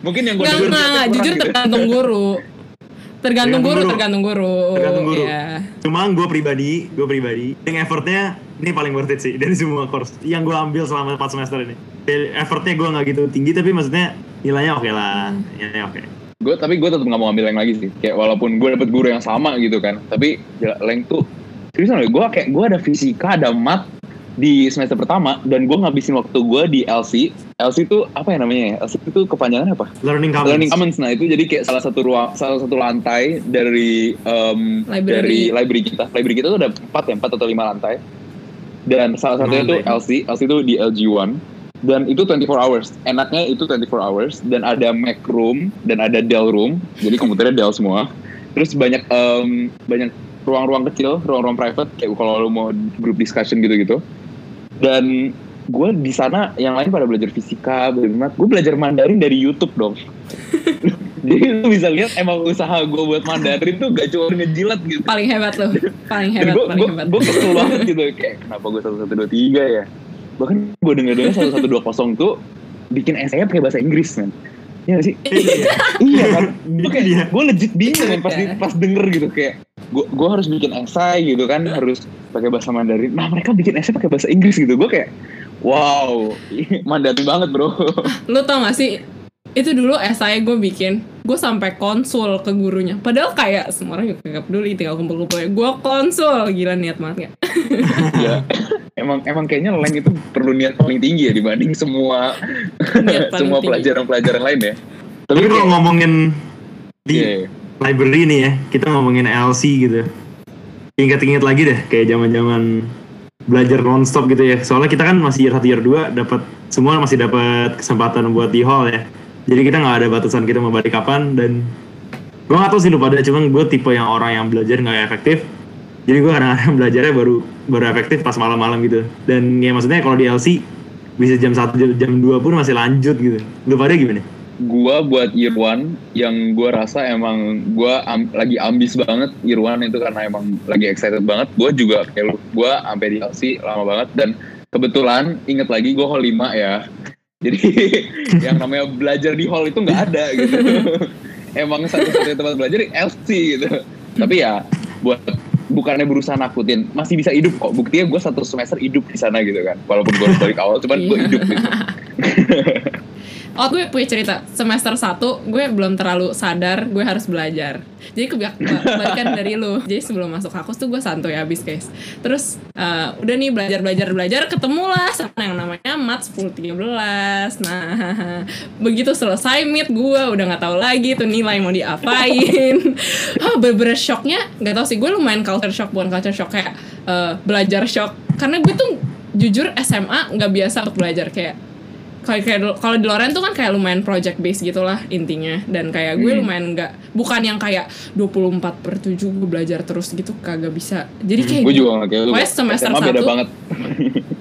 Mungkin yang gue denger nggak, nggak, kurang jujur gitu. tergantung guru. Tergantung Tergantung guru, guru. tergantung guru. Tergantung guru. Iya. Cuma gue pribadi, gue pribadi, yang effortnya ini paling worth it sih dari semua course yang gue ambil selama 4 semester ini. Effortnya gue nggak gitu tinggi tapi maksudnya nilainya oke lah, nilainya oke. gue tapi gue tetap nggak mau ngambil leng lagi sih kayak walaupun gue dapet guru yang sama gitu kan tapi ya, leng tuh seriusan loh gue kayak gue ada fisika ada mat di semester pertama dan gue ngabisin waktu gue di LC LC itu apa ya namanya ya? LC itu kepanjangan apa? Learning Commons. Learning Commons. Nah itu jadi kayak salah satu ruang salah satu lantai dari um, Library. dari library kita. Library kita tuh ada empat ya empat atau lima lantai. Dan salah satunya itu. LC LC itu di LG1 dan itu 24 hours. Enaknya itu 24 hours. Dan ada Mac room dan ada Dell room. Jadi komputernya Dell semua. Terus banyak em, banyak ruang-ruang kecil ruang-ruang private. Kayak kalau lu mau group discussion gitu-gitu dan gue di sana yang lain pada belajar fisika belajar mat gue belajar Mandarin dari YouTube dong jadi lu bisa lihat emang usaha gue buat Mandarin tuh gak cuma ngejilat gitu paling hebat loh paling hebat gue paling gue hebat gue kesel banget gitu kayak kenapa gue satu satu dua tiga ya bahkan gue denger dengar satu satu dua kosong tuh bikin essay pakai bahasa Inggris man Iya gak sih? Iya. iya kan? Gue kayak, gue legit bingung kan pas, di- pas denger gitu kayak gue gue harus bikin essay gitu kan harus pakai bahasa Mandarin. Nah mereka bikin essay pakai bahasa Inggris gitu. Gue kayak wow Mandarin banget bro. lu tau gak sih itu dulu esai gue bikin gue sampai konsul ke gurunya padahal kayak semua orang juga gak peduli tinggal kumpul-kumpul gue konsul gila niat banget ya ya emang emang kayaknya Leng itu perlu niat paling tinggi ya dibanding semua semua pelajaran-pelajaran lain ya. Tapi kalau ngomongin di Iya, iya. Library nih ya, kita ngomongin LC gitu. Ingat-ingat lagi deh, kayak zaman-zaman belajar nonstop gitu ya. Soalnya kita kan masih year 1 year 2 dapat semua masih dapat kesempatan buat di hall ya. Jadi kita nggak ada batasan kita mau balik kapan dan gue gak tau sih lu pada cuman gue tipe yang orang yang belajar nggak efektif. Jadi gue kadang-kadang belajarnya baru baru efektif pas malam-malam gitu. Dan ya maksudnya kalau di LC bisa jam 1 jam, jam 2 pun masih lanjut gitu. Lu pada gimana? Gua buat year one yang gua rasa emang gua am- lagi ambis banget year one itu karena emang lagi excited banget. Gua juga kayak lu gua sampai di LC lama banget dan kebetulan inget lagi gua hall 5 ya. Jadi yang namanya belajar di hall itu nggak ada gitu. Emang satu-satunya tempat belajar di LC gitu. Tapi ya buat bukannya berusaha nakutin masih bisa hidup kok. Buktinya gue satu semester hidup di sana gitu kan walaupun gue balik awal cuman gue Iya. hidup gitu Oh gue punya cerita. Semester 1 gue belum terlalu sadar gue harus belajar. Jadi kebalikan dari lu. Jadi sebelum masuk kakus tuh gue santuy abis guys. Terus eh, udah nih belajar belajar belajar ketemulah sama yang namanya mat 10 13 nah begitu selesai meet gue udah nggak tahu lagi tuh nilai mau diapain. Ah bener-bener shocknya nggak tahu sih gue lumayan culture shock bukan culture shock kayak eh, belajar shock. Karena gue tuh jujur SMA nggak biasa untuk belajar kayak kayak kalau di Loren tuh kan kayak lumayan project based gitulah intinya. Dan kayak gue lumayan nggak bukan yang kayak 24 per 7 gue belajar terus gitu kagak bisa. Jadi kayak gue juga kayak lu semester SMA beda satu- banget.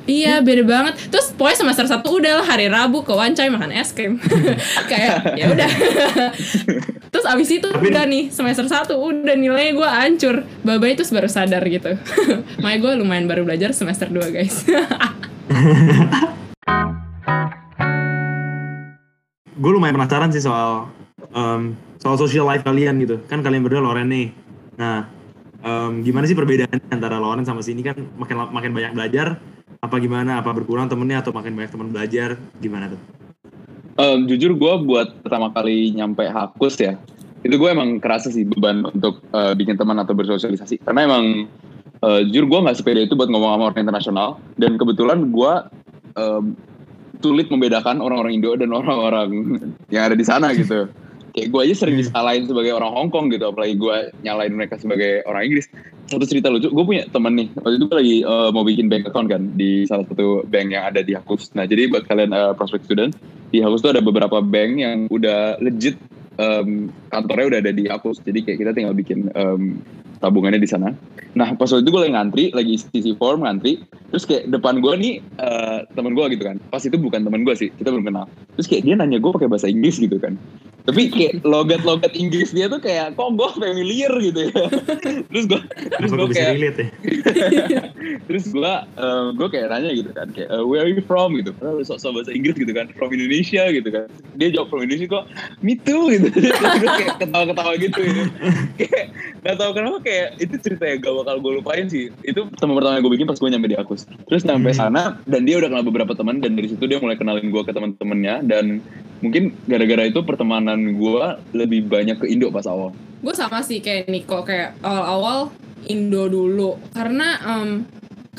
Iya beda banget. Terus pokoknya semester satu udah lah hari Rabu ke Wancai makan es krim. Kayak ya udah. Terus abis itu Tapi- udah nih semester satu udah nilainya gue hancur. Babai terus baru sadar gitu. Makanya gue lumayan baru belajar semester 2 guys gue lumayan penasaran sih soal em, soal social life kalian gitu. Kan kalian berdua Loren nih. Nah em, gimana sih perbedaan antara Loren sama sini kan makin makin banyak belajar. Apa gimana? Apa berkurang temennya atau makin banyak teman belajar? Gimana tuh? Em, jujur gue buat pertama kali nyampe Hakus ya itu gue emang kerasa sih beban untuk eh, bikin teman atau bersosialisasi. Karena emang eh, jujur gue nggak sepede itu buat ngomong sama orang internasional. Dan kebetulan gue em, sulit membedakan orang-orang Indo dan orang-orang yang ada di sana gitu. Kayak gue aja sering disalahin sebagai orang Hong Kong gitu apalagi gue nyalain mereka sebagai orang Inggris. Satu cerita lucu gue punya temen nih waktu itu gue lagi eh, mau bikin bank account kan di salah satu bank yang ada di Hakus nah jadi buat kalian eh, prospect student di Hakus tuh ada beberapa bank yang udah legit em, kantornya udah ada di Hakus jadi kayak kita tinggal bikin em, tabungannya di sana. Nah pas waktu itu gue lagi ngantri lagi isi form ngantri terus kayak depan gue nih eh, temen gue gitu kan. Pas itu bukan temen gue sih kita belum kenal. Terus kayak dia nanya gue pakai bahasa Inggris gitu kan. Tapi kayak logat-logat Inggris dia tuh kayak kok gue familiar? gitu ya. Terus gue terus gue kayak relate ya? Terus gue gue kayak nanya gitu kan kayak "Uh, where are you from? gitu. Padahal sok-sok bahasa Inggris gitu kan. From Indonesia gitu kan. Dia jawab from Indonesia kok me too gitu. Terus gue kayak ketawa-ketawa gitu ya. kayak nggak tahu kenapa kayak itu cerita yang gak bakal gue lupain sih. Itu teman pertama yang gue bikin pas gue nyampe di Akus. Terus sampai Hmm. sana dan dia udah kenal beberapa teman dan dari situ dia mulai kenalin gue ke teman-temannya dan mungkin gara-gara itu pertemanan gue lebih banyak ke Indo pas awal. Gue sama sih kayak Niko kayak awal-awal Indo dulu. Karena em,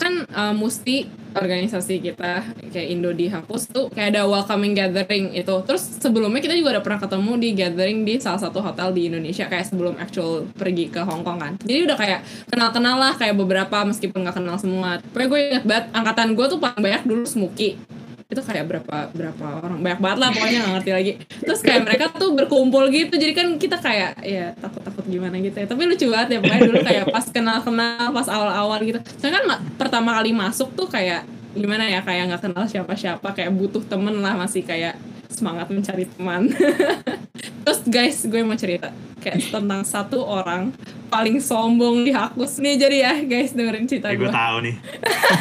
kan em, Musti organisasi kita kayak Indo di Hapus tuh kayak ada welcoming gathering itu. Terus sebelumnya kita juga ada pernah ketemu di gathering di salah satu hotel di Indonesia kayak sebelum actual pergi ke Hong Kong kan. Jadi udah kayak kenal-kenal lah kayak beberapa meskipun nggak kenal semua. Pokoknya gue inget banget angkatan gue tuh paling banyak dulu Smuki itu kayak berapa berapa orang? Banyak banget lah pokoknya nggak ngerti lagi. Terus kayak mereka tuh berkumpul gitu jadi kan kita kayak ya takut takut gimana gitu ya. Tapi lucu banget ya pokoknya dulu kayak pas kenal kenal pas awal awal gitu. Saya kan ma- pertama kali masuk tuh kayak gimana ya kayak nggak kenal siapa siapa kayak butuh temen lah masih kayak semangat mencari teman. Terus guys gue mau cerita. Kayak tentang satu orang paling sombong di Hakus nih jadi ya guys dengerin cerita Ya, gue gue tahu nih.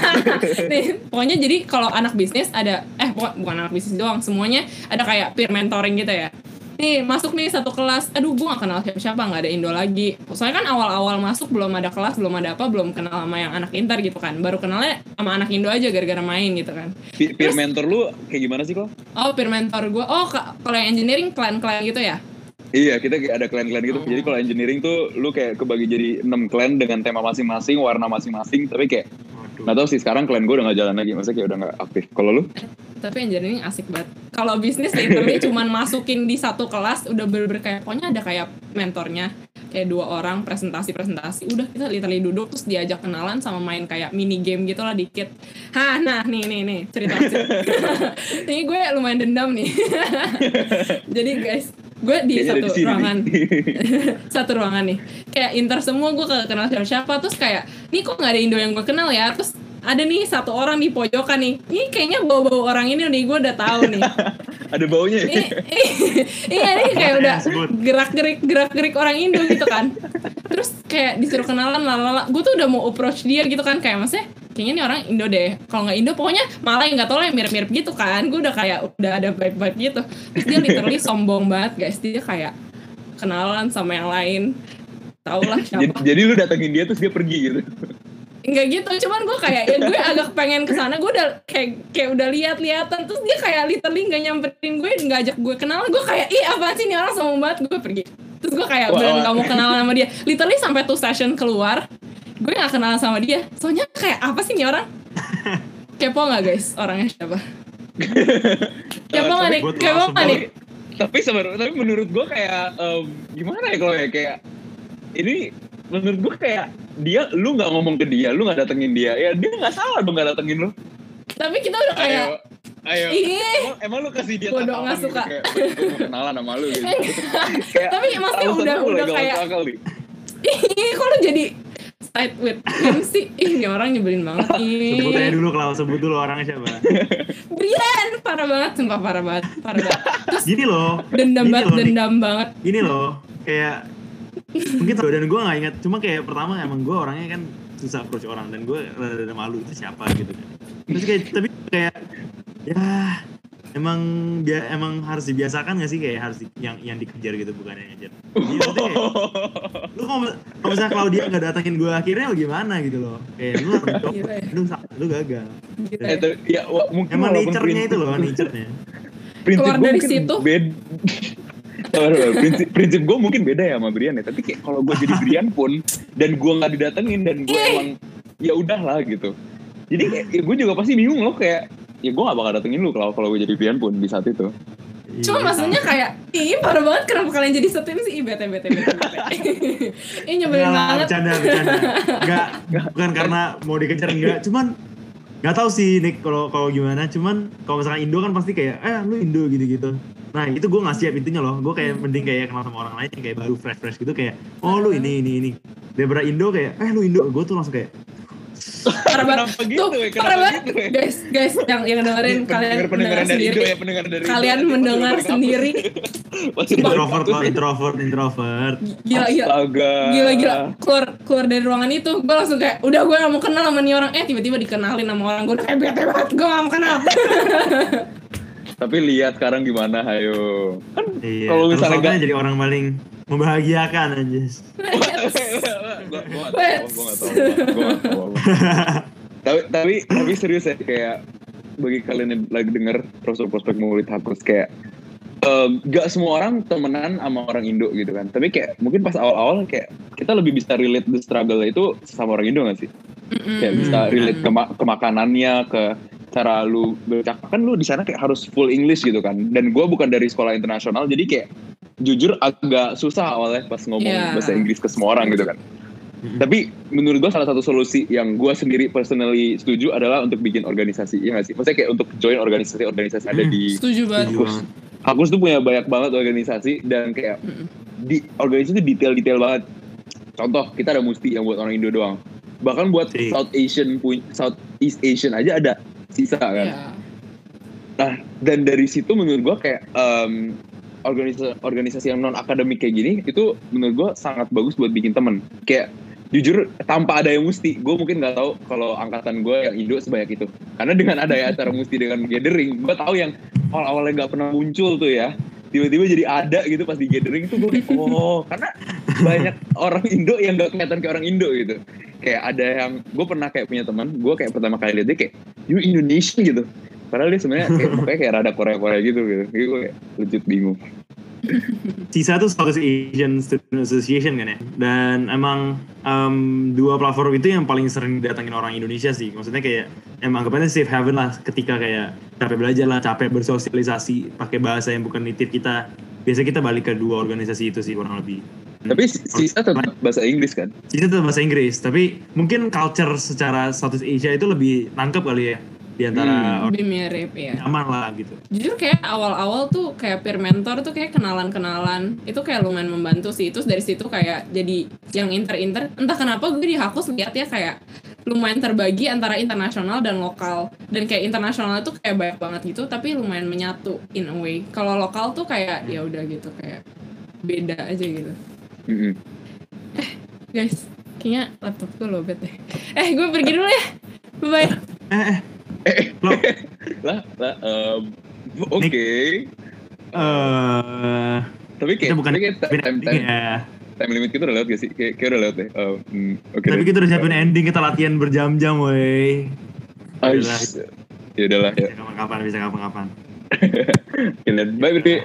nih pokoknya jadi kalau anak bisnis ada eh bukan, bukan anak bisnis doang semuanya ada kayak peer mentoring gitu ya nih masuk nih satu kelas aduh gue gak kenal siapa-siapa nggak ada Indo lagi soalnya kan awal-awal masuk belum ada kelas belum ada apa belum kenal sama yang anak inter gitu kan baru kenalnya sama anak Indo aja gara-gara main gitu kan Pe- Peer mentor lu kayak gimana sih kok? oh peer mentor gue oh ka- kalau yang engineering klan-klan gitu ya Iya, kita ada clan-clan gitu. Jadi kalau engineering tuh lu kayak kebagi jadi 6 clan dengan tema masing-masing, warna masing-masing. Tapi kayak Nggak tahu sih sekarang clan gue udah nggak jalan lagi. Maksudnya kayak udah nggak aktif. Kalau lu? tapi engineering asik banget. Kalau bisnis literally cuman masukin di satu kelas udah bener-bener kayak pokoknya ada kayak mentornya. Kayak dua orang presentasi presentasi udah kita literally duduk terus diajak kenalan sama main kayak mini game gitu lah dikit. Hah nah nih nih nih cerita ini gue lumayan dendam nih. Jadi guys gue di Kayaknya satu di ruangan. satu ruangan nih. Kayak inter semua gue kagak kenal siapa siapa terus kayak nih kok nggak ada Indo yang gue kenal ya? Terus ada nih satu orang di pojokan nih. Ini kayaknya bau-bau orang ini nih gue udah tahu nih. Ada baunya ya? Ini- ini- iya nih kayak udah gerak gerik gerak gerik orang Indo gitu kan. Terus kayak disuruh kenalan lalala gue tuh udah mau approach dia gitu kan. Kayak maksudnya kayaknya ini orang Indo deh. Kalau nggak Indo pokoknya malah yang nggak tau lah yang mirip-mirip gitu kan. Gue udah kayak udah ada vibe-vibe gitu. Terus dia literally sombong banget guys. Dia kayak kenalan sama yang lain. Tau lah Jadi, siapa. jadi lu datengin dia terus dia pergi gitu. Enggak gitu, cuman gue kayak ya gue agak pengen ke sana gue udah kayak kayak udah lihat-lihatan terus dia kayak literally nggak nyamperin gue nggak ajak gue kenalan gue kayak ih apa sih ini orang sombong banget? Gue pergi. Terus gue kayak Wah, beneran nggak mau kenalan sama dia. Literally sampai tuh session keluar gue nggak kenalan sama dia. Soalnya kayak apa sih ini orang? Kepo nggak guys? Orangnya siapa? Kepo nggak nih? kepo nggak nih? tapi sebenarnya tapi menurut gue kayak em, gimana ya kalau ya? Kayak ini menurut gue kayak dia lu nggak ngomong ke dia lu nggak datengin dia. Ya dia nggak salah dong nggak datengin lu. Tapi kita udah kayak ayo ayo. Ih. emang, emang lu kasih dia Bodoh, nggak gitu, suka. kayak gue mau kenalan sama lu gitu. Kayak Tapi maksudnya udah- udah kayak- ih kok lu jadi side with him sih? Ih ini orang nyebelin banget ih Sebut aja dulu kalau sebut dulu orangnya siapa. Brian parah banget sumpah parah banget parah banget. Terus Gini loh. dendam banget dendam banget. Gini loh, kayak mungkin tuh dan gue gak ingat. Cuma kayak pertama emang gue orangnya kan susah approach orang dan gue rada malu itu siapa gitu kan. Terus kayak tapi kayak ya emang dia emang harus dibiasakan gak sih kayak harus di- yang yang dikejar gitu bukan yang ngejar. Kayak, lu kalau kalau misalnya Claudia nggak datengin gue akhirnya gimana gitu loh kayak lu harus coba, ya. lu lu gagal gitu Eh, ya. ya, mungkin emang nature-nya itu loh nature-nya prinsip Keluar dari situ. bed-. Prinsip prinsip gue mungkin beda ya sama Brian ya tapi kayak kalau gue jadi Brian pun dan gue nggak didatengin dan gue emang ya udahlah gitu jadi ya gue juga pasti bingung loh kayak ya gue gak bakal datengin lu kalau kalau gue jadi Brian pun di saat itu Cuma Iya. maksudnya kayak ih parah banget kenapa kalian jadi setim sih Ih, bete bete bete bete. Ih nyebelin lah, banget. bercanda, bercanda. Enggak, bukan karena mau dikejar enggak, cuman nggak tahu sih Nick kalau kalau gimana, cuman kalau misalkan Indo kan pasti kayak eh lu Indo gitu-gitu. Nah itu gue nggak siap intinya loh, gue kayak mending kayak kenal sama orang lain kayak baru fresh fresh gitu kayak oh lu ini ini ini. Daripada Indo kayak eh lu Indo, gue tuh langsung kayak Parah banget. Kenapa gitu Tuh, ya? Parah banget. gitu ya? Guys, guys yang yang dengerin kalian pendengar pendengar mendengar dari sendiri. Ya pendengar dari. Kalian Pasti mendengar sendiri. Introvert ya. introvert, introvert. Gila gila. Astaga. Gila gila keluar keluar dari ruangan itu gue langsung kayak udah gue gak mau kenal sama nih orang eh tiba-tiba dikenalin sama orang gue udah kayak bete banget gue gak mau kenal Tapi lihat sekarang gimana, ayo. Kan Iya. kalau misalnya gak jadi orang paling membahagiakan aja. nggak nggak nggak tapi tapi tapi serius ya kayak bagi kalian yang lagi denger prospek-prospek murid hapus kayak eh, gak semua orang temenan sama orang Indo gitu kan. Tapi kayak mungkin pas awal-awal kayak kita lebih bisa relate the struggle itu sama orang Indo gak sih? Kayak bisa relate ke, ma- ke makanannya ke cara lu bercakap. Kan lu di sana kayak harus full English gitu kan. Dan gue bukan dari sekolah internasional jadi kayak jujur agak susah awalnya pas ngomong Iya. bahasa Inggris ke semua orang gitu kan tapi menurut gue salah satu solusi yang gue sendiri personally setuju adalah untuk bikin organisasi ya nggak sih maksudnya kayak untuk join organisasi-organisasi ada Hmm. di Setuju banget. Banget. Hakus tuh punya banyak banget organisasi dan kayak Mm-mm. di organisasi itu detail-detail banget. Contoh, kita ada Musti yang buat orang Indo doang. Bahkan buat Iya. South Asian pun South East Asian aja ada sisa kan. Iya. Nah, dan dari situ menurut gua kayak em, organisasi organisasi yang non akademik kayak gini itu menurut gua sangat bagus buat bikin temen. Kayak jujur tanpa ada yang Musti, gue mungkin nggak tahu kalau angkatan gue yang Indo sebanyak itu. Karena dengan ada acara Musti dengan gathering, gue tahu yang awal-awalnya nggak pernah muncul tuh ya. Tiba-tiba jadi ada gitu pas di gathering itu gue oh karena banyak orang Indo yang nggak kelihatan kayak orang Indo gitu. Kayak ada yang gue pernah kayak punya teman, gue kayak pertama kali lihat dia kayak you Indonesian gitu. Padahal dia sebenarnya kayak mukanya kayak rada Korea-Korea gitu gitu. Jadi gue kayak legit bingung. Sisa tuh Southeast Asian Student Association kan ya. Dan emang em, dua platform itu yang paling sering didatengin orang Indonesia sih. Maksudnya kayak emang anggapannya safe haven lah ketika kayak capek belajar lah, capek bersosialisasi pakai bahasa yang bukan native kita. Biasa kita balik ke dua organisasi itu sih kurang lebih. Tapi sisa tetap bahasa Inggris kan? Sisa tuh bahasa Inggris, tapi mungkin culture secara Southeast Asia itu lebih nangkep kali ya di antara orang Lebih mirip ya. nyaman lah gitu. Jujur kayak awal-awal tuh kayak peer mentor tuh kayak kenalan-kenalan itu kayak lumayan membantu sih. Terus dari situ kayak jadi yang inter-inter. Entah kenapa gue di Hakus lihat ya kayak lumayan terbagi antara internasional dan lokal. Dan kayak internasional itu kayak banyak banget gitu, tapi lumayan menyatu in a way. Kalau lokal tuh kayak ya udah gitu kayak beda aja gitu. Mm-mm. Guys, kayaknya laptop gue lobet deh. Eh, gue pergi dulu ya. Bye bye. Eh, eh, lo, lah lah em, oke eh, tapi kayak kita bukan tapi kayak time, ending time, ya. time limit kita udah lewat gak sih kayak, kayak udah lewat deh hmm, oke Tapi deh. kita udah siapin ending, kita latihan berjam-jam, woi. Ais. ya udahlah ya Bisa kapan-kapan, bisa kapan-kapan. Bye Bri.